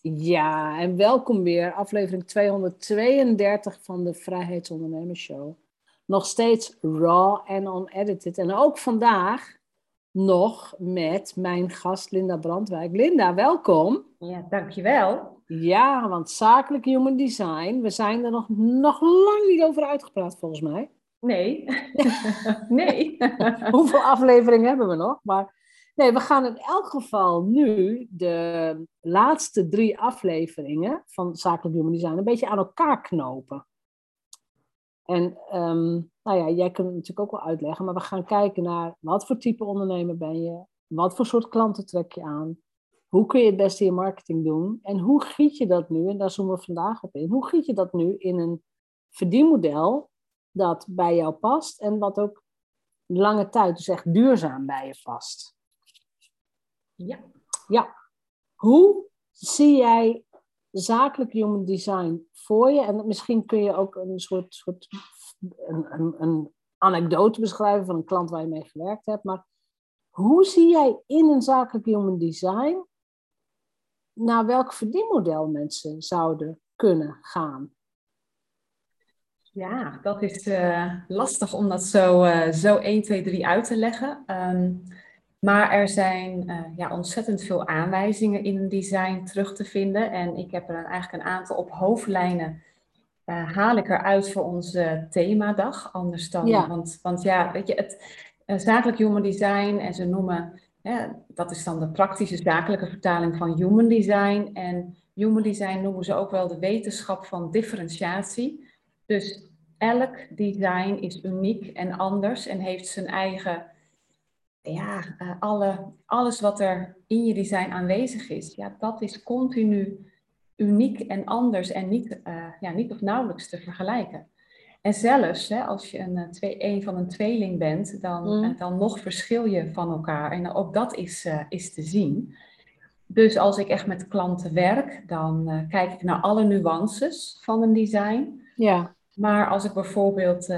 Ja, en welkom weer. Aflevering 232 van de Vrijheidsondernemers Show. Nog steeds raw en unedited. En ook vandaag nog met mijn gast Linda Brandwijk. Linda, welkom. Ja, dankjewel. Ja, want zakelijk human design, we zijn er nog, nog lang niet over uitgepraat volgens mij. Nee. nee. Hoeveel afleveringen hebben we nog? Maar nee, we gaan in elk geval nu de laatste drie afleveringen van zakelijk human design een beetje aan elkaar knopen. En um, nou ja, jij kunt het natuurlijk ook wel uitleggen, maar we gaan kijken naar wat voor type ondernemer ben je, wat voor soort klanten trek je aan, hoe kun je het beste je marketing doen en hoe giet je dat nu, en daar zoomen we vandaag op in, hoe giet je dat nu in een verdienmodel dat bij jou past en wat ook lange tijd, dus echt duurzaam bij je past. Ja. Ja. Hoe zie jij zakelijk human design voor je? En misschien kun je ook een soort, soort een, een, anekdote beschrijven van een klant waar je mee gewerkt hebt. Maar hoe zie jij in een zakelijk human design naar welk verdienmodel mensen zouden kunnen gaan? Ja, dat is uh, lastig om dat zo, uh, zo 1, 2, 3 uit te leggen. Um, maar er zijn uh, ja, ontzettend veel aanwijzingen in design terug te vinden. En ik heb er eigenlijk een aantal op hoofdlijnen. Uh, haal ik eruit voor onze themadag. Anders dan. Ja. Want, want ja, weet je, het uh, zakelijk human design. En ze noemen. dat is dan de praktische zakelijke vertaling van human design. En human design noemen ze ook wel de wetenschap van differentiatie. Dus elk design is uniek en anders en heeft zijn eigen ja, uh, alle, alles wat er in je design aanwezig is, ja, dat is continu uniek en anders en niet, uh, ja, niet of nauwelijks te vergelijken. En zelfs hè, als je een, twee, een van een tweeling bent, dan, mm. dan nog verschil je van elkaar. En ook dat is, uh, is te zien. Dus als ik echt met klanten werk, dan kijk ik naar alle nuances van een design. Ja. Maar als ik bijvoorbeeld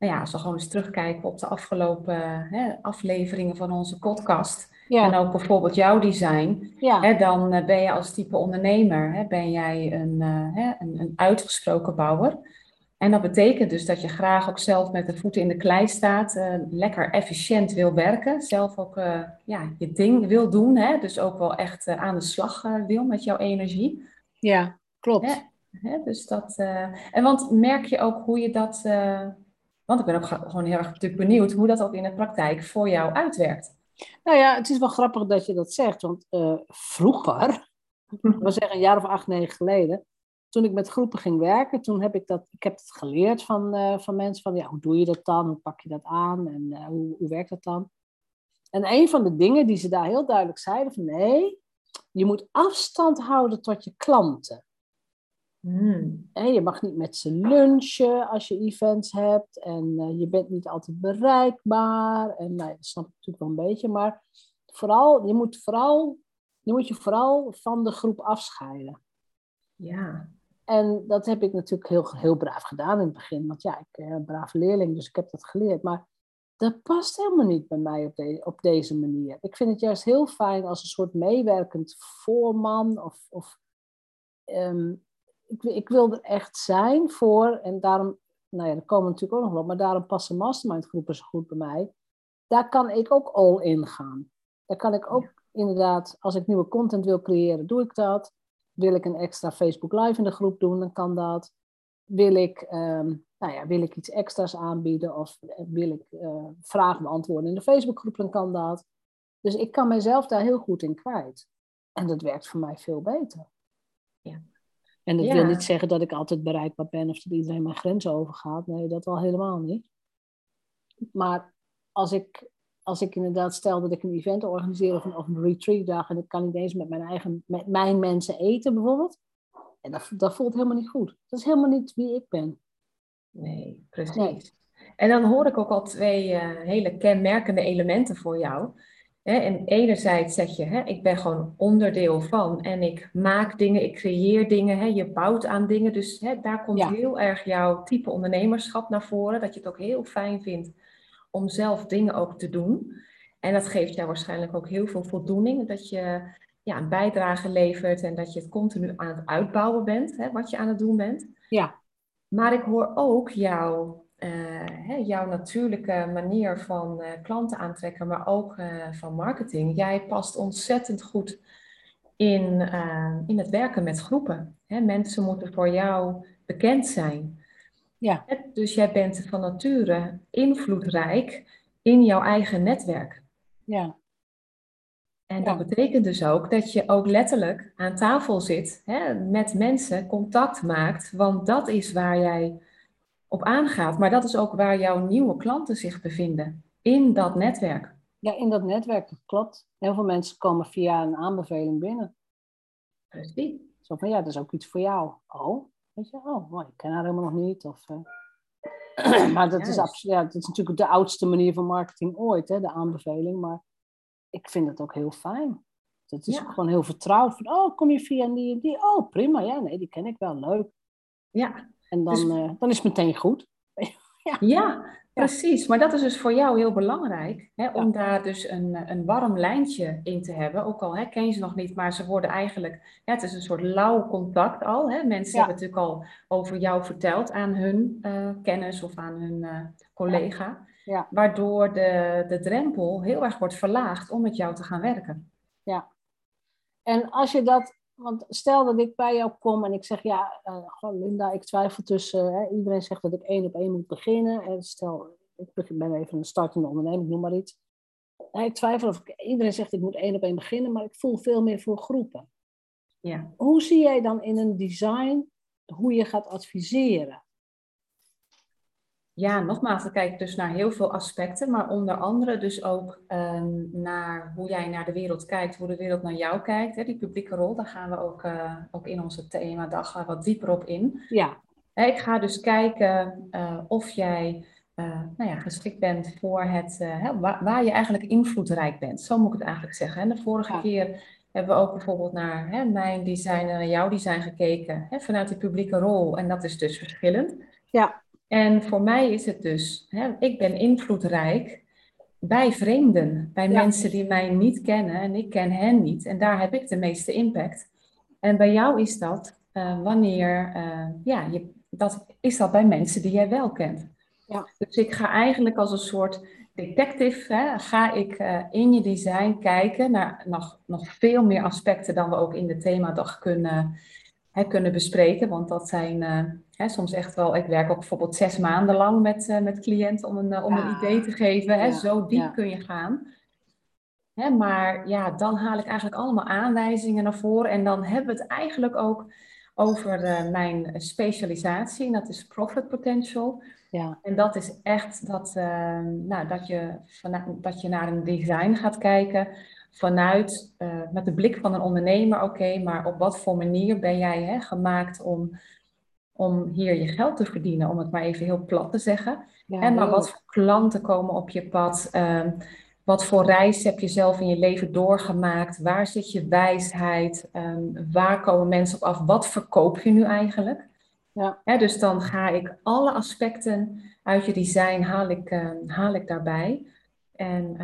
nou ja, als we gewoon eens terugkijken op de afgelopen hè, afleveringen van onze podcast. Ja. En ook bijvoorbeeld jouw design. Ja. Hè, dan uh, ben je als type ondernemer, hè, ben jij een, uh, hè, een, een, uitgesproken bouwer. En dat betekent dus dat je graag ook zelf met de voeten in de klei staat. Uh, lekker efficiënt wil werken. Zelf ook ja, je ding wil doen. Hè, dus ook wel echt aan de slag wil met jouw energie. Ja, klopt. Hè, hè, dus dat, en want merk je ook hoe je dat want ik ben ook gewoon heel erg benieuwd hoe dat ook in de praktijk voor jou uitwerkt. Nou ja, het is wel grappig dat je dat zegt. Want uh, vroeger, we zeggen een jaar of acht, negen geleden, toen ik met groepen ging werken, toen heb ik dat, ik heb het geleerd van, uh, van mensen van, ja, hoe doe je dat dan? Hoe pak je dat aan? En uh, hoe, hoe werkt dat dan? En een van de dingen die ze daar heel duidelijk zeiden van, nee, je moet afstand houden tot je klanten. Hmm. En je mag niet met ze lunchen als je events hebt. En uh, je bent niet altijd bereikbaar. En nou, dat snap ik natuurlijk wel een beetje. Maar vooral, je moet, vooral, je moet je vooral van de groep afscheiden. Ja. En dat heb ik natuurlijk heel, heel braaf gedaan in het begin. Want ja, ik ben een brave leerling, dus ik heb dat geleerd. Maar dat past helemaal niet bij mij op, de, op deze manier. Ik vind het juist heel fijn als een soort meewerkend voorman of... of um, ik, ik wil er echt zijn voor, en daarom, nou ja, er komen natuurlijk ook nog wel, maar daarom passen mastermind groepen zo goed bij mij. Daar kan ik ook all in gaan. Daar kan ik ook inderdaad, als ik nieuwe content wil creëren, doe ik dat. Wil ik een extra Facebook Live in de groep doen, dan kan dat. Wil ik, um, nou ja, wil ik iets extra's aanbieden of wil ik uh, vragen beantwoorden in de Facebookgroep, dan kan dat. Dus ik kan mezelf daar heel goed in kwijt. En dat werkt voor mij veel beter. En dat Ja. wil niet zeggen dat ik altijd bereikbaar ben of dat iedereen mijn grenzen overgaat. Nee, dat al helemaal niet. Maar als ik, als ik inderdaad stel dat ik een event organiseer of een, of een retreatdag en ik kan niet eens met mijn eigen, met mijn mensen eten bijvoorbeeld. En dat, dat voelt helemaal niet goed. Dat is helemaal niet wie ik ben. Nee, precies. Nee. En dan hoor ik ook al twee eh, hele kenmerkende elementen voor jou. Hè, en enerzijds zeg je, hè, ik ben gewoon onderdeel van en ik maak dingen, ik creëer dingen, hè, je bouwt aan dingen. Dus hè, daar komt Ja. heel erg jouw type ondernemerschap naar voren. Dat je het ook heel fijn vindt om zelf dingen ook te doen. En dat geeft jou waarschijnlijk ook heel veel voldoening. Dat je ja, een bijdrage levert en dat je het continu aan het uitbouwen bent, hè, wat je aan het doen bent. Ja. Maar ik hoor ook jouw, eh, hè, jouw natuurlijke manier van uh, klanten aantrekken, maar ook uh, van marketing. Jij past ontzettend goed in, in het werken met groepen. Hè, mensen moeten voor jou bekend zijn. Ja. Dus jij bent van nature invloedrijk in jouw eigen netwerk. Ja. En dat betekent dus ook dat je ook letterlijk aan tafel zit, hè, met mensen, contact maakt, want dat is waar jij op aangaat. Maar dat is ook waar jouw nieuwe klanten zich bevinden, in dat netwerk. Ja, in dat netwerk, dat klopt. Heel veel mensen komen via een aanbeveling binnen. Precies. Zo van, ja, dat is ook iets voor jou. Oh, weet je, oh, ik ken haar helemaal nog niet. Of, uh... maar dat is, absoluut, ja, dat is natuurlijk de oudste manier van marketing ooit, hè, de aanbeveling. Maar ik vind het ook heel fijn. Het is gewoon heel vertrouwd. Van, oh, kom je via die en die? Oh, prima. Ja, nee, die ken ik wel. Leuk. Ja. En dan, dus... uh, dan is het meteen goed. ja. ja, precies. Maar dat is dus voor jou heel belangrijk. Hè, om daar dus een, een warm lijntje in te hebben. Ook al hè, ken je ze nog niet, maar ze worden eigenlijk... Ja, het is een soort lauw contact al. Hè. Mensen hebben natuurlijk al over jou verteld aan hun uh, kennis of aan hun uh, collega. Ja. Waardoor de, de drempel heel erg wordt verlaagd om met jou te gaan werken. Ja. En als je dat, want stel dat ik bij jou kom en ik zeg, ja, uh, Linda, ik twijfel tussen, hè, iedereen zegt dat ik één op één moet beginnen. En stel, ik ben even een startende onderneming, noem maar iets. Ik twijfel of ik, iedereen zegt ik moet één op één beginnen, maar ik voel veel meer voor groepen. Ja. Hoe zie jij dan in een design hoe je gaat adviseren? Ja, nogmaals, ik kijk dus naar heel veel aspecten, maar onder andere dus ook ehm, naar hoe jij naar de wereld kijkt, hoe de wereld naar jou kijkt. Hè, die publieke rol, daar gaan we ook, uh, ook in onze themadag wat dieper op in. Ja. Ik ga dus kijken uh, of jij uh, nou ja, geschikt bent voor het, waar, waar, je eigenlijk invloedrijk bent. Zo moet ik het eigenlijk zeggen. En de vorige ja. keer hebben we ook bijvoorbeeld naar hè, mijn design en jouw design gekeken, hè, vanuit die publieke rol. En dat is dus verschillend. Ja. En voor mij is het dus, hè, ik ben invloedrijk bij vreemden, bij mensen die mij niet kennen en ik ken hen niet. En daar heb ik de meeste impact. En bij jou is dat uh, wanneer, uh, ja, je, dat is dat bij mensen die jij wel kent. Ja. Dus ik ga eigenlijk als een soort detective, hè, ga ik uh, in je design kijken naar nog, nog veel meer aspecten dan we ook in de themadag kunnen, hè, kunnen bespreken. Want dat zijn Hè, soms echt wel, ik werk ook bijvoorbeeld zes maanden lang met, uh, met cliënten om een, uh, om een idee te geven. Hè, zo diep kun je gaan. Hè, maar ja, dan haal ik eigenlijk allemaal aanwijzingen naar voren. En dan hebben we het eigenlijk ook over uh, mijn specialisatie. En dat is profit potential. Ja. En dat is echt dat, nou, dat, je, dat je naar een design gaat kijken vanuit, met de blik van een ondernemer, oké, maar op wat voor manier ben jij hè, gemaakt om om hier je geld te verdienen, om het maar even heel plat te zeggen. en maar wat voor klanten komen op je pad? Ehm, wat voor reis heb je zelf in je leven doorgemaakt? Waar zit je wijsheid? Ehm, waar komen mensen op af? Wat verkoop je nu eigenlijk? Ja. dus dan ga ik alle aspecten uit je design haal ik, uh, haal ik daarbij. En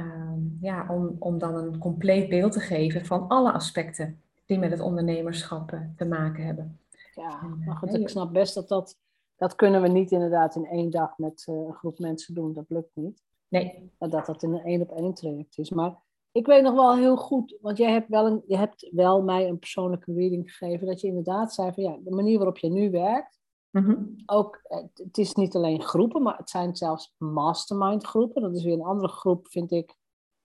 ja, om, om dan een compleet beeld te geven van alle aspecten die met het ondernemerschap eh, te maken hebben. Ja, maar goed, ik snap best dat dat, dat kunnen we niet inderdaad in één dag met uh, een groep mensen doen. Dat lukt niet. Nee. Dat dat in een één op één traject is. Maar ik weet nog wel heel goed, want jij hebt wel, een, je hebt wel mij een persoonlijke reading gegeven, dat je inderdaad zei van ja, de manier waarop je nu werkt, mm ook, het is niet alleen groepen, maar het zijn zelfs mastermind groepen. Dat is weer een andere groep, vind ik.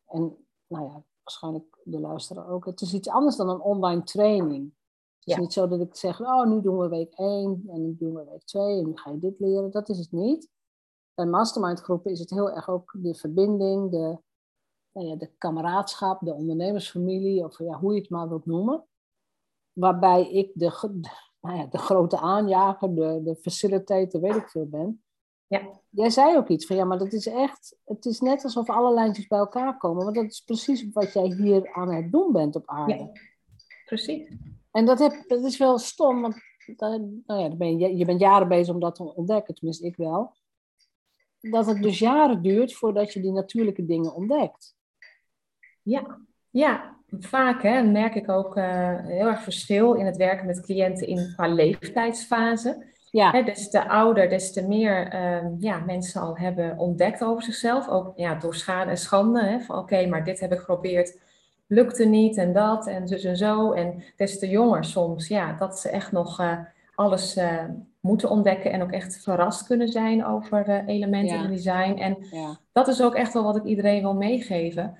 En nou ja, waarschijnlijk de luisteraar ook. Het is iets anders dan een online training. Het is niet zo dat ik zeg, oh, nu doen we week 1 en nu doen we week 2 en nu ga je dit leren. Dat is het niet. Bij mastermind groepen is het heel erg ook de verbinding, de, nou ja, de kameraadschap, de ondernemersfamilie, of ja, hoe je het maar wilt noemen. Waarbij ik de, nou ja, de grote aanjager, de, de facilitator, weet ik veel ben. Ja. Jij zei ook iets van, ja, maar dat is echt, het is net alsof alle lijntjes bij elkaar komen. Want dat is precies wat jij hier aan het doen bent op aarde. Ja, precies. En dat, heb, dat is wel stom, want nou ja, ben je, je bent jaren bezig om dat te ontdekken, tenminste ik wel. Dat het dus jaren duurt voordat je die natuurlijke dingen ontdekt. Ja, ja. Vaak hè, merk ik ook uh, heel erg verschil in het werken met cliënten in, qua leeftijdsfase. Ja. Hè, des te ouder, des te meer ehm, ja, mensen al hebben ontdekt over zichzelf. Ook ja, door schade en schande. Hè, van oké, maar dit heb ik geprobeerd, lukte niet en dat en zo en zo. En des te jonger soms, ja, dat ze echt nog uh, alles uh, moeten ontdekken en ook echt verrast kunnen zijn over elementen in design. En ja. dat is ook echt wel wat ik iedereen wil meegeven.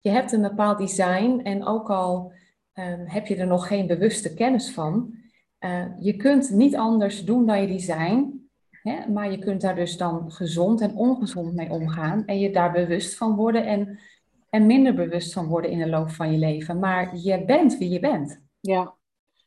Je hebt een bepaald design en ook al um, heb je er nog geen bewuste kennis van, uh, je kunt niet anders doen dan je design, hè, maar je kunt daar dus dan gezond en ongezond mee omgaan en je daar bewust van worden en, en minder bewust van worden in de loop van je leven. Maar je bent wie je bent. Ja.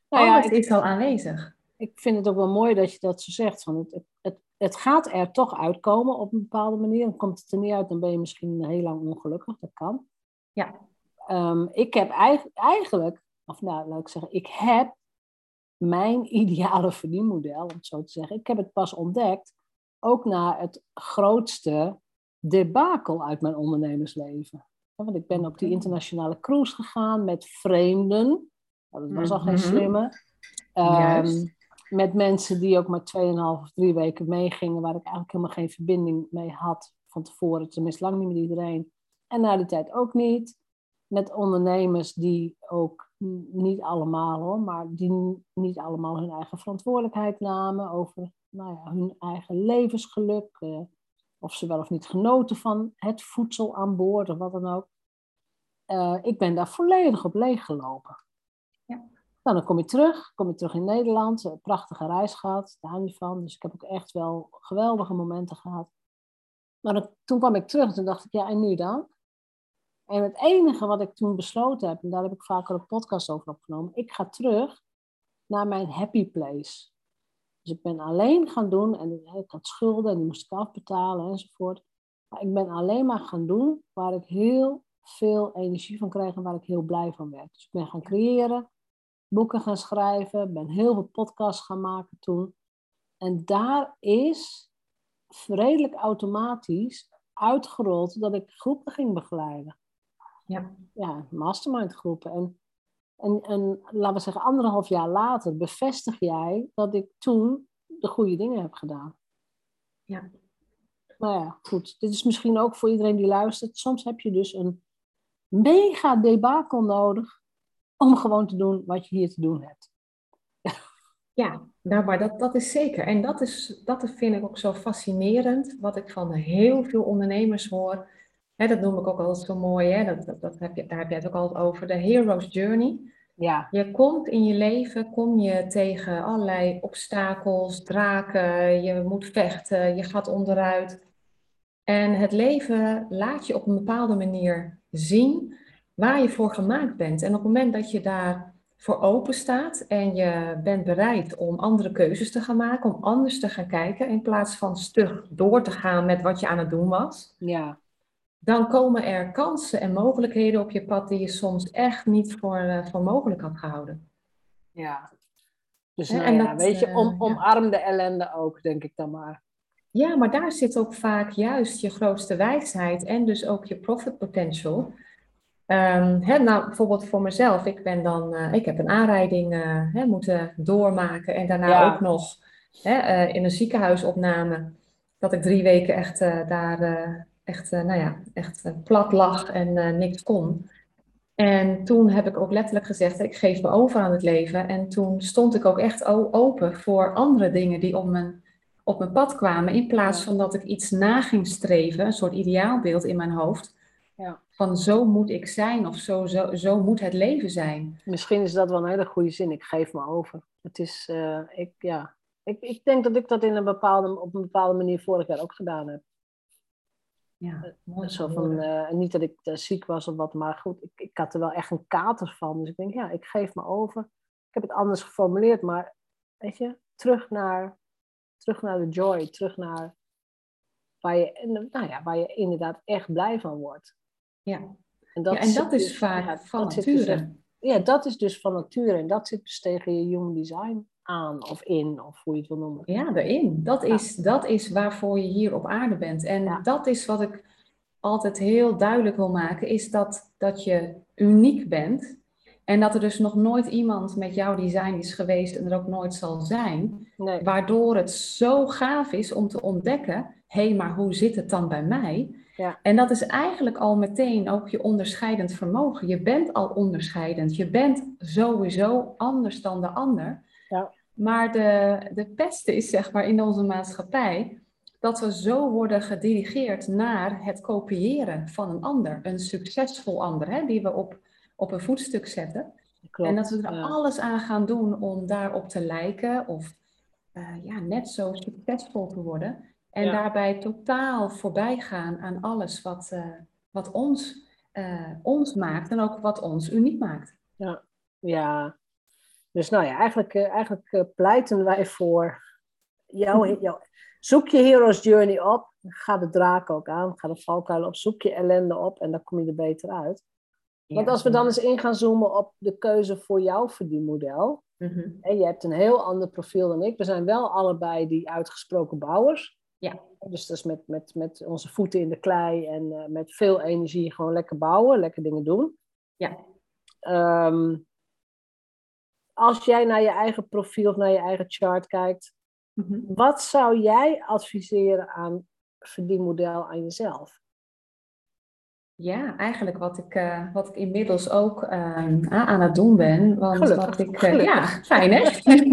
Nou ja, het is al aanwezig. Ik vind het ook wel mooi dat je dat zo zegt. Van het, het, het gaat er toch uitkomen op een bepaalde manier. Dan komt het er niet uit, dan ben je misschien heel lang ongelukkig. Dat kan. Ja. Um, ik heb eigenlijk, of nou, laat ik zeggen, ik heb mijn ideale verdienmodel, om het zo te zeggen. Ik heb het pas ontdekt, ook na het grootste debakel uit mijn ondernemersleven. Want ik ben op die internationale cruise gegaan met vreemden. Dat was al geen mhm. slimme. Um, met mensen die ook maar 2,5 of 3 weken meegingen, waar ik eigenlijk helemaal geen verbinding mee had van tevoren. Tenminste, lang niet met iedereen. En na die tijd ook niet. Met ondernemers die ook niet allemaal hoor, maar die niet allemaal hun eigen verantwoordelijkheid namen over nou ja, hun eigen levensgeluk. Eh, of ze wel of niet genoten van het voedsel aan boord of wat dan ook. Uh, ik ben daar volledig op leeggelopen. Ja. Nou, dan kom je terug, kom je terug in Nederland, een prachtige reis gehad, daar niet van. Dus ik heb ook echt wel geweldige momenten gehad. Maar toen kwam ik terug en toen dacht ik, ja, en nu dan? En het enige wat ik toen besloten heb, en daar heb ik vaker een podcast over opgenomen, ik ga terug naar mijn happy place. Dus ik ben alleen gaan doen, en ik had schulden en die moest ik afbetalen enzovoort. Maar ik ben alleen maar gaan doen waar ik heel veel energie van kreeg en waar ik heel blij van werd. Dus ik ben gaan creëren, boeken gaan schrijven, ben heel veel podcasts gaan maken toen. En daar is redelijk automatisch uitgerold dat ik groepen ging begeleiden. Ja. Ja, mastermind groepen. En, en, en laten we zeggen, anderhalf jaar later bevestig jij dat ik toen de goede dingen heb gedaan. Ja. Nou ja, goed. Dit is misschien ook voor iedereen die luistert. Soms heb je dus een mega debakel nodig om gewoon te doen wat je hier te doen hebt. Ja, nou, maar dat, dat is zeker. En dat, is, dat vind ik ook zo fascinerend, wat ik van heel veel ondernemers hoor dat noem ik ook altijd zo mooi, hè? Dat, dat, dat heb je, daar heb je het ook altijd over, de hero's journey. Ja. Je komt in je leven, kom je tegen allerlei obstakels, draken, je moet vechten, je gaat onderuit. En het leven laat je op een bepaalde manier zien waar je voor gemaakt bent. En op het moment dat je daar voor open staat en je bent bereid om andere keuzes te gaan maken, om anders te gaan kijken, in plaats van stug door te gaan met wat je aan het doen was. Ja dan komen er kansen en mogelijkheden op je pad die je soms echt niet voor, uh, voor mogelijk had gehouden. Ja, dus nou en ja, weet je, om, eh, omarm de ellende ook, denk ik dan maar. Ja, maar daar zit ook vaak juist je grootste wijsheid en dus ook je profit potential. Um, nou, bijvoorbeeld voor mezelf, ik ben dan, uh, ik heb een aanrijding uh, moeten doormaken en daarna ook nog in een ziekenhuisopname, dat ik drie weken echt daar echt, uh, nou ja, echt uh, plat lag en uh, niks kon. En toen heb ik ook letterlijk gezegd, ik geef me over aan het leven. En toen stond ik ook echt open voor andere dingen die op mijn, op mijn pad kwamen. In plaats van dat ik iets na ging streven, een soort ideaalbeeld in mijn hoofd. Ja. Van zo moet ik zijn of zo, zo, zo moet het leven zijn. Misschien is dat wel een hele goede zin, ik geef me over. Het is, ik, ja, ik, ik denk dat ik dat in een bepaalde, op een bepaalde manier vorig jaar ook gedaan heb. Ja, mooi zo van, uh, niet dat ik uh, ziek was of wat, maar goed, ik, ik had er wel echt een kater van. Dus ik denk, ja, ik geef me over. Ik heb het anders geformuleerd, maar weet je, terug naar, terug naar de joy, terug naar waar je, nou ja, waar je inderdaad echt blij van wordt. Ja, en dat, ja, en dat is dus, vaak ja, van dus nature. ja, dat is dus van nature en dat zit dus tegen je human design aan of in, of hoe je het wil noemen. Ja, erin. Dat is, dat is waarvoor je hier op aarde bent. En dat is wat ik altijd heel duidelijk wil maken, is dat, dat je uniek bent. En dat er dus nog nooit iemand met jouw design is geweest en er ook nooit zal zijn. Nee. Waardoor het zo gaaf is om te ontdekken, hé, hey, maar hoe zit het dan bij mij? Ja. En dat is eigenlijk al meteen ook je onderscheidend vermogen. Je bent al onderscheidend. Je bent sowieso anders dan de ander. Ja. Maar de, de pest is zeg maar in onze maatschappij dat we zo worden gedirigeerd naar het kopiëren van een ander. Een succesvol ander, hè, die we op, op een voetstuk zetten. Klopt, en dat we er ja. alles aan gaan doen om daarop te lijken of eh, ja, net zo succesvol te worden. En Ja. daarbij totaal voorbij gaan aan alles wat, eh, wat ons, eh, ons maakt en ook wat ons uniek maakt. Ja, ja. Dus nou ja, eigenlijk, eh, eigenlijk eh, pleiten wij voor jouw, jouw, zoek je hero's journey op, ga de draak ook aan, ga de valkuilen op, zoek je ellende op en dan kom je er beter uit. Want als we dan eens in gaan zoomen op de keuze voor jouw verdienmodel, Mhm. en je hebt een heel ander profiel dan ik, we zijn wel allebei die uitgesproken bouwers. Ja. Dus dat is met, met, met onze voeten in de klei en eh, met veel energie gewoon lekker bouwen, lekker dingen doen. Ja. Ehm, als jij naar je eigen profiel of naar je eigen chart kijkt, Mhm. wat zou jij adviseren aan verdienmodel aan jezelf? Ja, eigenlijk wat ik, eh, wat ik inmiddels ook ehm, aan het doen ben. Want Gelukkig, wat ik, eh, ja, fijn hè?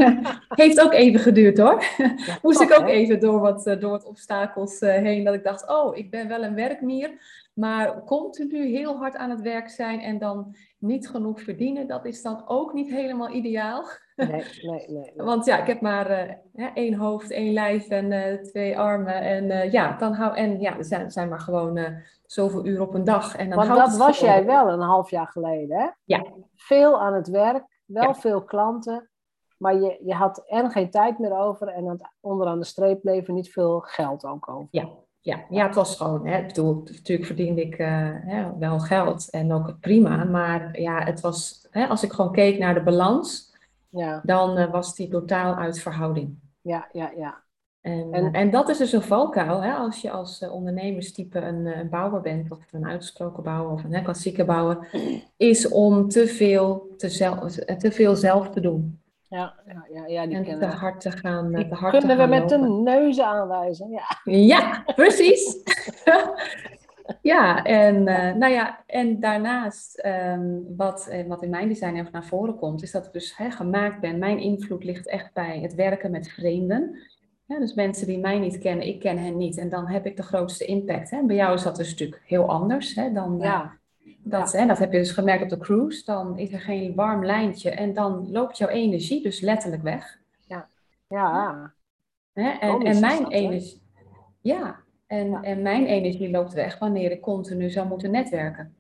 Heeft ook even geduurd hoor. Moest ik ook hè? even door wat, eh, door wat obstakels heen. Dat ik dacht, oh, ik ben wel een werkmier. Maar continu heel hard aan het werk zijn en dan niet genoeg verdienen. Dat is dan ook niet helemaal ideaal. Nee, nee, nee. nee. Want ja, ik heb maar eh, één hoofd, één lijf en eh, twee armen. En eh, ja, dan hou, en ja, er zijn, zijn maar gewoon zoveel uur op een dag. En dan Want dat was jij wel een half jaar geleden, hè? Ja. Veel aan het werk, wel Ja. veel klanten, maar je, je had en geen tijd meer over en onderaan de streep bleef er niet veel geld ook over. Ja, ja, ja, het was gewoon, hè, ik bedoel, natuurlijk verdiende ik eh, hè, wel geld en ook prima. Maar ja, het was, hè, als ik gewoon keek naar de balans, Ja, dan eh, was die totaal uit verhouding. ja, ja, ja. En, En- en, dat is dus een valkuil, hè? als je als eh, ondernemerstype een, eh, een bouwer bent, of een uitgesproken bouwer, of een hè, klassieke bouwer, is om te veel, te, zelf, te veel zelf te doen. Ja, ja, ja, ja die En te kennen hard te gaan, Die te hard te kunnen we met de neuzen aanwijzen. Ja. Ja, precies. ja, en, eh, nou ja, en daarnaast, ehm, wat, eh, wat in mijn design even naar voren komt, is dat ik dus hè, gemaakt ben. Mijn invloed ligt echt bij het werken met vreemden. Ja, dus mensen die mij niet kennen, ik ken hen niet. En dan heb ik de grootste impact. Hè. Bij jou is dat dus natuurlijk heel anders. Hè, dan, eh, Ja, dat, hè, dat heb je dus gemerkt op de cruise. Dan is er geen warm lijntje en dan loopt jouw energie dus letterlijk weg. ja. Hè? En, Komisch en mijn dat, energie. Ja, en, Ja. en mijn energie loopt weg wanneer ik continu zou moeten netwerken.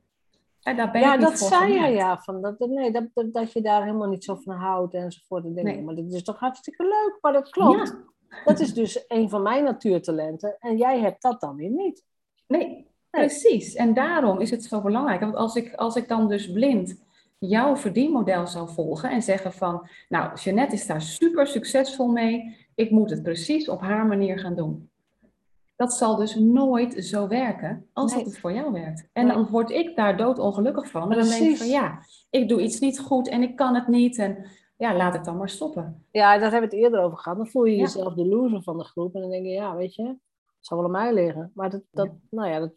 En daar ben ja, ik dat zei je ja. Van dat, nee, dat, dat, dat je daar helemaal niet zo van houdt enzovoort. En dingen. Nee. Maar dat is toch hartstikke leuk, maar dat klopt. Ja. Dat is dus een van mijn natuurtalenten. En jij hebt dat dan weer niet. Nee, precies. En daarom is het zo belangrijk. Want als ik, als ik dan dus blind jouw verdienmodel zou volgen en zeggen van, nou, Jeannette is daar super succesvol mee, ik moet het precies op haar manier gaan doen. Dat zal dus nooit zo werken als Nee. dat het voor jou werkt. En Nee. dan word ik daar doodongelukkig van. En dan denk ik van, ja, ik doe iets niet goed en ik kan het niet. En ja, laat ik dan maar stoppen. Ja, daar hebben we het eerder over gehad. Dan voel je Ja. jezelf de loser van de groep. En dan denk je, ja, weet je, het zal wel aan mij liggen. Maar dat, dat, nou ja, dat,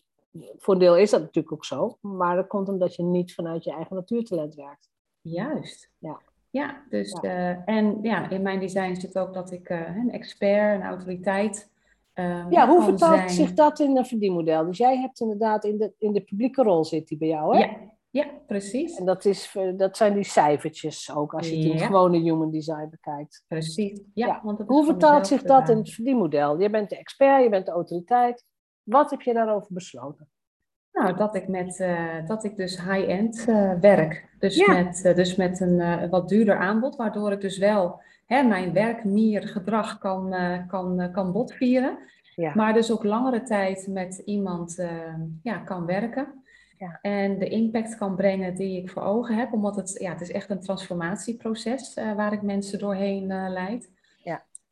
voor een deel is dat natuurlijk ook zo. Maar dat komt omdat je niet vanuit je eigen natuurtalent werkt. Juist. Ja. Ja, dus Ja. eh, en ja, in mijn design zit ook dat ik eh, een expert, een autoriteit. eh, Ja, hoe vertaalt zijn. zich dat in een verdienmodel? Dus jij hebt inderdaad in de, in de publieke rol zit die bij jou, hè? Ja, ja, precies. En dat, is, eh, dat zijn die cijfertjes ook, als je het in Ja. gewone human design bekijkt. Precies. Ja, Ja. Want Hoe vertaalt zich dat in het verdienmodel? Je bent de expert, je bent de autoriteit. Wat heb je daarover besloten? Nou, dat ik, met, eh, dat ik dus high-end eh, werk. Dus, Ja. met, eh, dus met een wat duurder aanbod, waardoor ik dus wel hè, mijn werkmiergedrag kan, eh, kan, eh, kan botvieren. Ja. Maar dus ook langere tijd met iemand ja, kan werken. Ja. En de impact kan brengen die ik voor ogen heb. Omdat het, ja, het is echt een transformatieproces waar ik mensen doorheen leid.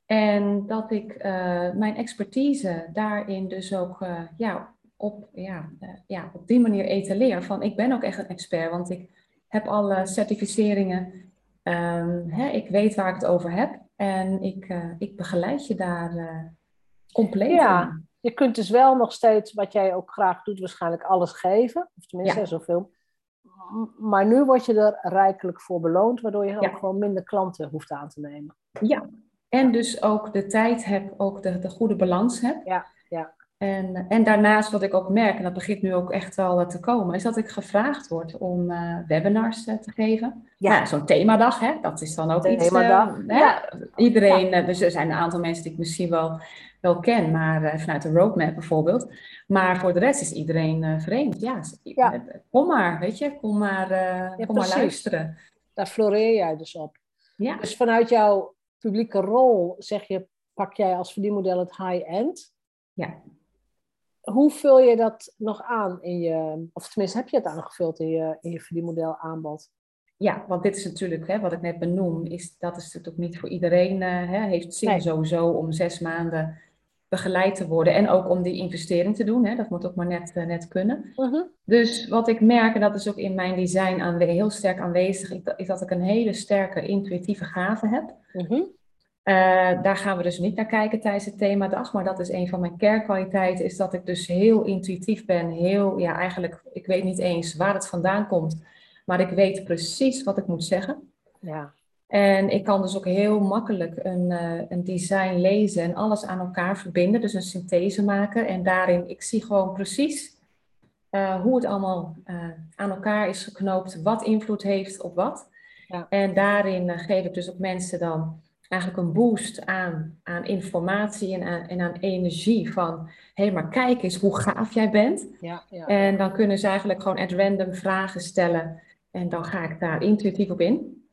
En dat ik eh, mijn expertise daarin dus ook eh, ja, op, ja, eh, ja, op die manier etaleer. Van ik ben ook echt een expert, want ik heb alle certificeringen. Ehm, hè, ik weet waar ik het over heb. En ik, ik begeleid je daar compleet ja, Je kunt dus wel nog steeds, wat jij ook graag doet, waarschijnlijk alles geven. Of tenminste, zoveel. Maar nu word je er rijkelijk voor beloond, waardoor je ook gewoon minder klanten hoeft aan te nemen. Ja, en dus ook de tijd heb, ook de, de goede balans heb. Ja, ja. En, en daarnaast wat ik ook merk, en dat begint nu ook echt wel te komen, is dat ik gevraagd word om uh, webinars uh, te geven. Ja, nou, zo'n themadag, hè, dat is dan ook iets. Themadag. Uh, ja. Iedereen, ja. dus er zijn een aantal mensen die ik misschien wel, wel ken, maar vanuit de roadmap bijvoorbeeld. Maar voor de rest is iedereen vreemd. Ja, ja, kom maar, weet je, kom maar, kom maar luisteren. Daar floreer jij dus op. Ja. Dus vanuit jouw publieke rol zeg je, pak jij als verdienmodel het high-end. Ja. Hoe vul je dat nog aan in je, of tenminste heb je het aangevuld in je, in je verdienmodel aanbod? Ja, want dit is natuurlijk, hè, wat ik net benoem, is, dat is natuurlijk niet voor iedereen, uh, hè, heeft zin nee. sowieso om zes maanden begeleid te worden en ook om die investering te doen. Hè, dat moet ook maar net, uh, net kunnen. Uh -huh. Dus wat ik merk, en dat is ook in mijn design aan, heel sterk aanwezig, is dat ik een hele sterke intuïtieve gave heb. -huh. Uh, daar gaan we dus niet naar kijken tijdens het themadag, maar dat is een van mijn kernkwaliteiten, is dat ik dus heel intuïtief ben, heel, ja eigenlijk, ik weet niet eens waar het vandaan komt, maar ik weet precies wat ik moet zeggen. Ja. En ik kan dus ook heel makkelijk een, uh, een design lezen en alles aan elkaar verbinden, dus een synthese maken. En daarin, ik zie gewoon precies uh, hoe het allemaal aan elkaar is geknoopt, wat invloed heeft op wat. Ja. En daarin geef ik dus ook mensen dan eigenlijk een boost aan, aan informatie en aan, en aan energie van, hé, hey, maar kijk eens hoe gaaf jij bent. Ja, ja. En dan kunnen ze eigenlijk gewoon at random vragen stellen en dan ga ik daar intuïtief op in.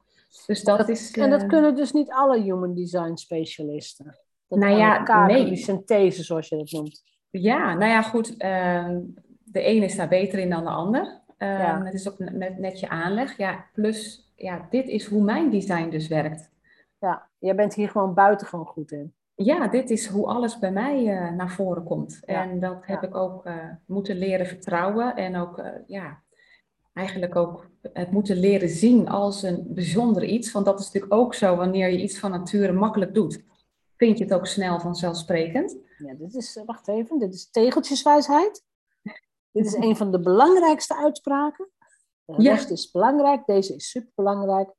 Dus dat, dat is... En dat uh, kunnen dus niet alle human design specialisten? Dat nou ja, elkaar, nee. Die synthese, zoals je dat noemt. Ja, nou ja, goed. Uh, de een is daar beter in dan de ander. Uh, Ja. Het is ook net, net je aanleg. Ja, plus, ja, dit is hoe mijn design dus werkt. Ja, jij bent hier gewoon buitengewoon goed in. Ja, dit is hoe alles bij mij uh, naar voren komt. Ja, En dat heb ja. ik ook uh, moeten leren vertrouwen. En ook, uh, ja, eigenlijk ook het moeten leren zien als een bijzonder iets. Want dat is natuurlijk ook zo wanneer je iets van nature makkelijk doet. Vind je het ook snel vanzelfsprekend. Ja, dit is, wacht even, dit is tegeltjeswijsheid. dit is een van de belangrijkste uitspraken. De Ja. rest is belangrijk, deze is superbelangrijk.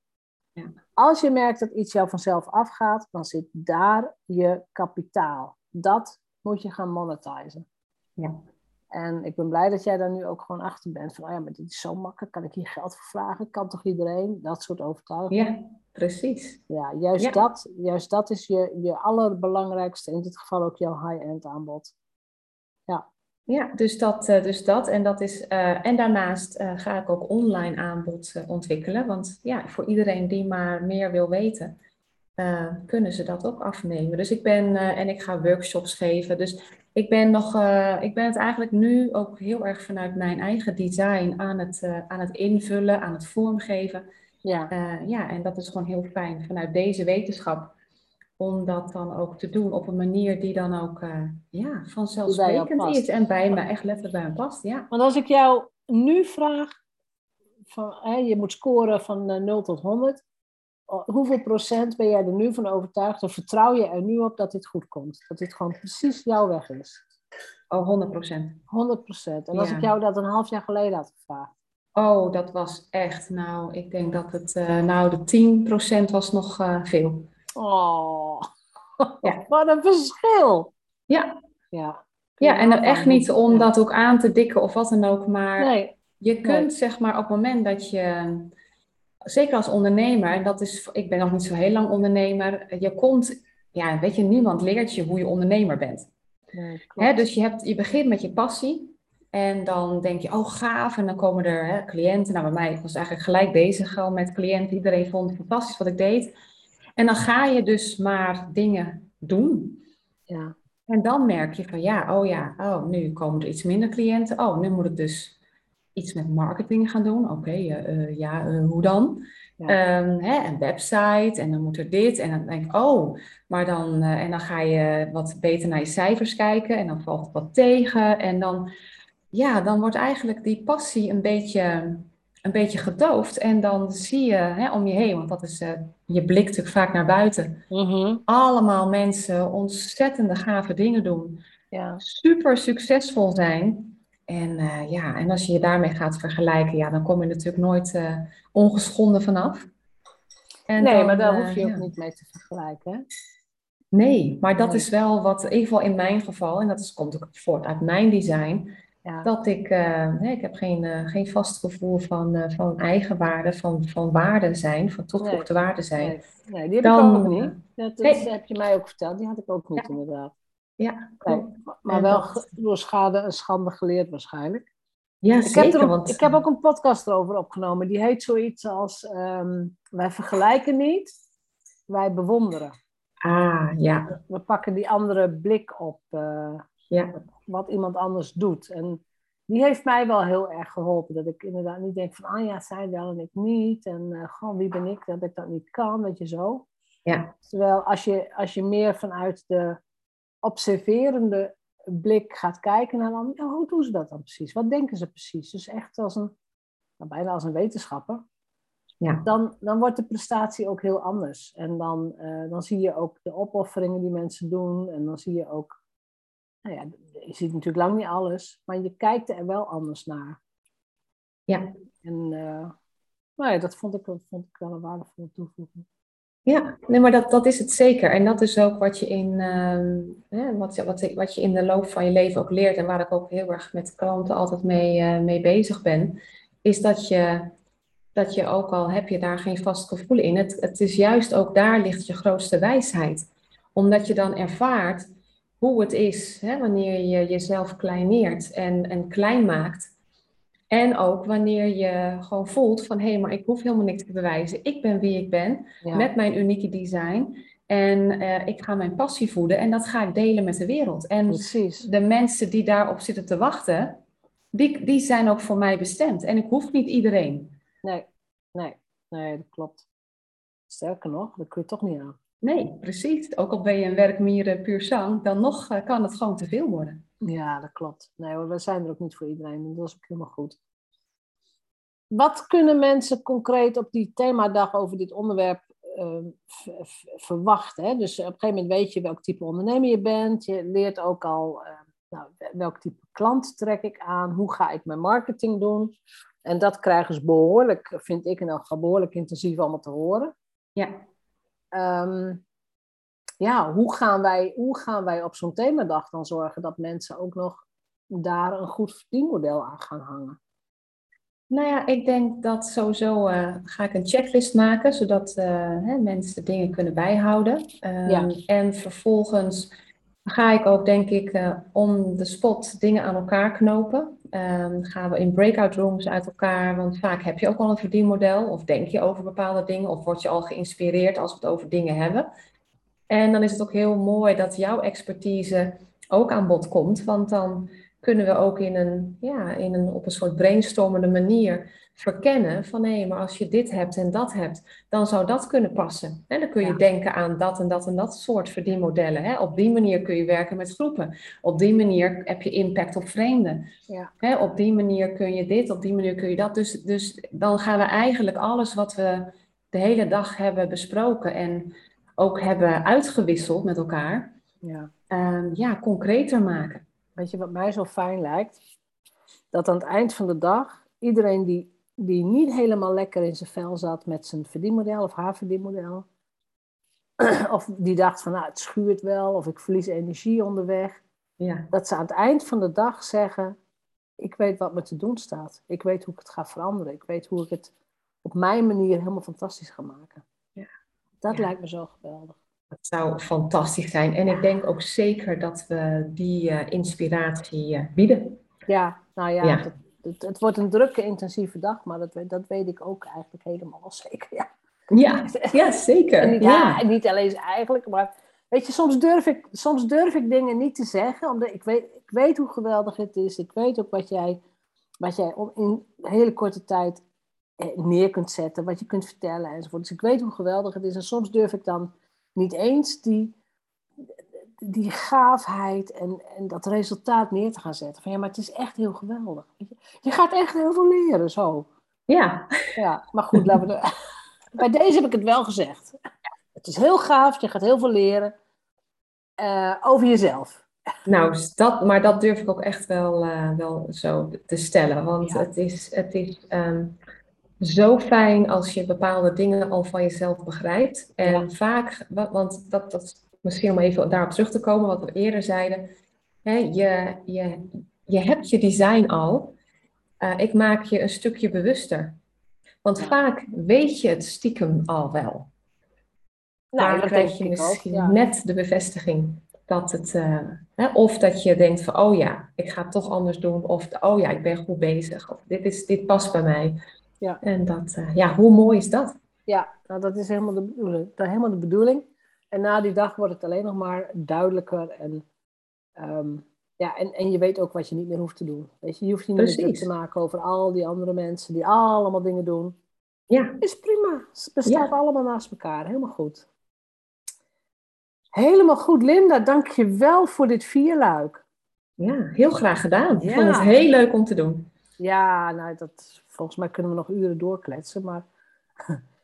Ja. Als je merkt dat iets jou vanzelf afgaat, dan zit daar je kapitaal. Dat moet je gaan monetizen. Ja. En ik ben blij dat jij daar nu ook gewoon achter bent. Van, oh ja, maar dit is zo makkelijk. Kan ik hier geld voor vragen? Kan toch iedereen? Dat soort overtuigingen. Ja, precies. Ja, juist, Ja. Dat, juist dat is je, je allerbelangrijkste, in dit geval ook jouw high-end aanbod. Ja, dus dat. eh, dus dat. En, dat is, eh, en daarnaast eh, ga ik ook online aanbod ontwikkelen. Want ja, voor iedereen die maar meer wil weten, kunnen ze dat ook afnemen. Dus ik ben, en ik ga workshops geven. Dus ik ben, nog, ik ben het eigenlijk nu ook heel erg vanuit mijn eigen design aan het, aan het invullen, aan het vormgeven. Ja, ja, en dat is gewoon heel fijn vanuit deze wetenschap. Om dat dan ook te doen op een manier die dan ook eh, ja, vanzelfsprekend is. En bij me echt letterlijk bij me past. Ja. want als ik jou nu vraag, van, hè, je moet scoren van eh, 0 tot 100. Oh, Hoeveel procent ben jij er nu van overtuigd of vertrouw je er nu op dat dit goed komt? Dat dit gewoon precies jouw weg is? Oh, 100 procent. 100 procent. En als Ja. ik jou dat een half jaar geleden had gevraagd. Oh, dat was echt, nou, ik denk dat het, eh, nou, de 10% was nog eh, veel. Oh, Ja. wat een verschil. Ja, Ja, ja en dan echt niet om dat ook aan te dikken of wat dan ook, maar Nee, je kunt zeg maar op het moment dat je, zeker als ondernemer, en dat is, ik ben nog niet zo heel lang ondernemer, je komt, ja, weet je, niemand leert je hoe je ondernemer bent. nee. Hè, dus je, hebt, je begint met je passie. En dan denk je, oh gaaf. En dan komen er hè, cliënten. Nou, bij mij ik was eigenlijk gelijk bezig al met cliënten. Iedereen vond het fantastisch wat ik deed. En dan ga je dus maar dingen doen. Ja. En dan merk je van, ja, oh ja, oh, nu komen er iets minder cliënten. Oh, nu moet ik dus iets met marketing gaan doen. Oké, eh, eh, ja, eh, hoe dan? Ja. Ehm, hè, een website en dan moet er dit. En dan denk ik, oh, maar dan, en dan ga je wat beter naar je cijfers kijken. En dan valt het wat tegen. En dan ja, dan wordt eigenlijk die passie een beetje, een beetje gedoofd. En dan zie je hè, om je heen, want dat is, je blikt natuurlijk vaak naar buiten. Mhm. Allemaal mensen ontzettende gave dingen doen. Ja. Super succesvol zijn. En uh, ja, en als je je daarmee gaat vergelijken, ja, dan kom je natuurlijk nooit uh, ongeschonden vanaf. En nee, dan, maar daar hoef je ook niet mee te vergelijken. Hè? Nee, maar dat is wel wat, in ieder geval in mijn geval, en dat is, komt ook voort uit mijn design, ja. dat ik, uh, ik heb geen, uh, geen vast gevoel van, uh, van eigenwaarde, van, van waarde zijn, van toegevoegde nee. waarde zijn. Nee, nee die heb Dan, ik ook niet. Dat, dat heb je mij ook verteld, die had ik ook niet ja. inderdaad. Ja, maar wel dat... door schade en schande geleerd waarschijnlijk. Ja, ik zeker. Heb want... Ik heb ook een podcast erover opgenomen. Die heet zoiets als um, Wij vergelijken niet, wij bewonderen. Ah, ja. We pakken die andere blik op ja. wat iemand anders doet. En die heeft mij wel heel erg geholpen. Dat ik inderdaad niet denk van, ah ja, zij wel en ik niet. En uh, gewoon, wie ben ik dat ik dat niet kan, weet je zo. Ja. Terwijl als je, als je meer vanuit de observerende blik gaat kijken naar dan, ja, hoe doen ze dat dan precies? Wat denken ze precies? Dus echt als een, nou, bijna als een wetenschapper. Ja. Dan, dan wordt de prestatie ook heel anders. En dan, uh, dan zie je ook de opofferingen die mensen doen. En dan zie je ook, nou ja, je ziet natuurlijk lang niet alles, maar je kijkt er wel anders naar. Ja. En uh, nou ja, dat vond ik, vond ik wel een waardevolle toevoeging. Ja, nee, maar dat, dat is het zeker. En dat is ook wat je, in, uh, wat, wat, wat je in de loop van je leven ook leert. En waar ik ook heel erg met klanten altijd mee, uh, mee bezig ben. Is dat je, dat je ook al heb je daar geen vast gevoel in. Het, het is juist ook daar ligt je grootste wijsheid. Omdat je dan ervaart hoe het is hè, wanneer je jezelf kleineert en, en klein maakt. En ook wanneer je gewoon voelt van hé, hey, maar ik hoef helemaal niks te bewijzen. Ik ben wie ik ben Ja. met mijn unieke design. En eh, ik ga mijn passie voeden en dat ga ik delen met de wereld. En Precies. de mensen die daarop zitten te wachten, die, die zijn ook voor mij bestemd. En ik hoef niet iedereen. Nee, nee, nee, dat klopt. Sterker nog, dat kun je toch niet aan. Nee, precies. Ook al ben je een werkmier puur zang, dan nog eh, kan het gewoon te veel worden. Ja, dat klopt. Nee hoor, we zijn er ook niet voor iedereen. en Dat is ook helemaal goed. Wat kunnen mensen concreet op die themadag over dit onderwerp uh, v- verwachten? Hè? Dus op een gegeven moment weet je welk type ondernemer je bent. Je leert ook al uh, nou, welk type klant trek ik aan. Hoe ga ik mijn marketing doen? En dat krijgen ze behoorlijk, vind ik in elk geval, behoorlijk intensief allemaal te horen. Ja. Um, ja, hoe gaan wij, hoe gaan wij op zo'n themadag dan zorgen dat mensen ook nog daar een goed verdienmodel aan gaan hangen? Nou ja, ik denk dat sowieso uh, ga ik een checklist maken, zodat uh, hè, mensen dingen kunnen bijhouden. Um, Ja. En vervolgens ga ik ook, denk ik, uh, on the spot dingen aan elkaar knopen. Um, gaan we in breakout rooms uit elkaar, want vaak heb je ook al een verdienmodel, of denk je over bepaalde dingen, of word je al geïnspireerd als we het over dingen hebben. En dan is het ook heel mooi dat jouw expertise ook aan bod komt, want dan kunnen we ook in een, ja, in een, op een soort brainstormende manier verkennen van hé, maar als je dit hebt en dat hebt, dan zou dat kunnen passen. En dan kun je Ja. denken aan dat en dat en dat soort verdienmodellen. Hè? Op die manier kun je werken met groepen. Op die manier heb je impact op vreemden. Ja. Hè? Op die manier kun je dit, op die manier kun je dat. Dus, dus dan gaan we eigenlijk alles wat we de hele dag hebben besproken en ook hebben uitgewisseld met elkaar, Ja. ehm, ja, concreter maken. Weet je wat mij zo fijn lijkt? Dat aan het eind van de dag iedereen die, die niet helemaal lekker in zijn vel zat met zijn verdienmodel of haar verdienmodel, of die dacht van nou het schuurt wel of ik verlies energie onderweg, Ja, dat ze aan het eind van de dag zeggen: Ik weet wat me te doen staat. Ik weet hoe ik het ga veranderen. Ik weet hoe ik het op mijn manier helemaal fantastisch ga maken. Ja. Dat Ja. lijkt me zo geweldig. dat zou fantastisch zijn. En ik denk ook zeker dat we die eh, inspiratie eh, bieden. Ja, nou ja, het, het wordt een drukke, intensieve dag, maar dat, weet- dat weet ik ook eigenlijk helemaal zeker. Ja. Ja, ja En zeker. niet, ja. En niet alleen eigenlijk, maar weet je, soms durf ik, soms durf ik dingen niet te zeggen, omdat ik weet, ik weet hoe geweldig het is. Ik weet ook wat jij, wat jij in een hele korte tijd eh, neer kunt zetten, wat je kunt vertellen enzovoort. Dus ik weet hoe geweldig het is. En soms durf ik dan niet eens die, die gaafheid en, en dat resultaat neer te gaan zetten. Van ja, maar het is echt heel geweldig. Je gaat echt heel veel leren zo. Ja. Ja, maar goed, laten we bij deze heb ik het wel gezegd. Het is heel gaaf, je gaat heel veel leren uh, over jezelf. Nou, dat, maar dat durf ik ook echt wel, uh, wel zo te stellen. Want ja. het is, het is um, zo fijn als je bepaalde dingen al van jezelf begrijpt. En ja. vaak, want dat, dat misschien om even daarop terug te komen, wat we eerder zeiden. Hè, je, je, je hebt je design al. Uh, ik maak je een stukje bewuster. Want vaak weet je het stiekem al wel. Nou, Daar krijg je misschien ook, ja. net de bevestiging dat het, uh, hè, of dat je denkt van, oh ja, ik ga het toch anders doen, of oh ja, ik ben goed bezig, of dit, is, dit past bij mij. Ja. En dat, uh, ja, hoe mooi is dat? Ja, nou, dat is helemaal de bedoeling. Dat is helemaal de bedoeling. En na die dag wordt het alleen nog maar duidelijker en, um, ja, en, en je weet ook wat je niet meer hoeft te doen. Weet je, je hoeft je niet meer te maken over al die andere mensen die allemaal dingen doen. Ja. Is prima. Bestaat ja. allemaal naast elkaar. Helemaal goed. Helemaal goed, Linda. Dank je wel voor dit vierluik. Ja, heel graag gedaan. Ik vond het heel leuk om te doen. Ja, nou, dat, volgens mij kunnen we nog uren doorkletsen. Maar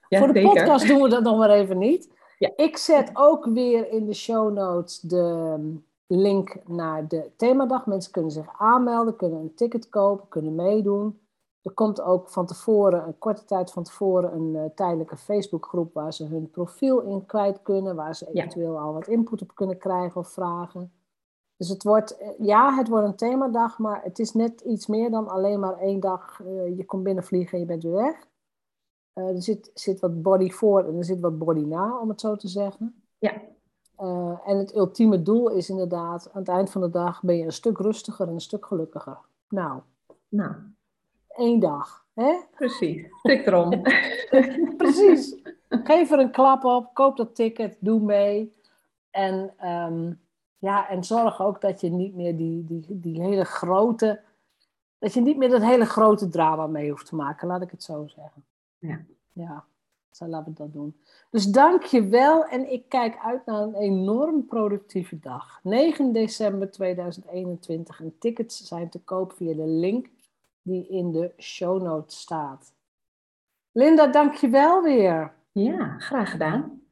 ja, voor de zeker. podcast doen we dat nog maar even niet. Ja. Ik zet ook weer in de show notes de um, link naar de themadag. Mensen kunnen zich aanmelden, kunnen een ticket kopen, kunnen meedoen. Er komt ook van tevoren, een korte tijd van tevoren, een uh, tijdelijke Facebookgroep waar ze hun profiel in kwijt kunnen, waar ze eventueel ja. al wat input op kunnen krijgen of vragen. Dus het wordt, uh, ja, het wordt een themadag, maar het is net iets meer dan alleen maar één dag. Uh, je komt binnenvliegen en je bent weer weg. Er zit, zit wat body voor en er zit wat body na, om het zo te zeggen. Ja. en het ultieme doel is inderdaad, aan het eind van de dag ben je een stuk rustiger en een stuk gelukkiger. Nou. Nou, één dag. Hè? Precies, tik erom. Precies. Geef er een klap op, koop dat ticket, doe mee. En, um, ja, en zorg ook dat je niet meer die, die, die hele grote, dat je niet meer dat hele grote drama mee hoeft te maken, laat ik het zo zeggen. Ja. Ja, zo laten we dat doen. Dus dank je wel en ik kijk uit naar een enorm productieve dag. 9 december 2021 en tickets zijn te koop via de link die in de show notes staat. Linda, dank je wel weer. Ja, graag gedaan.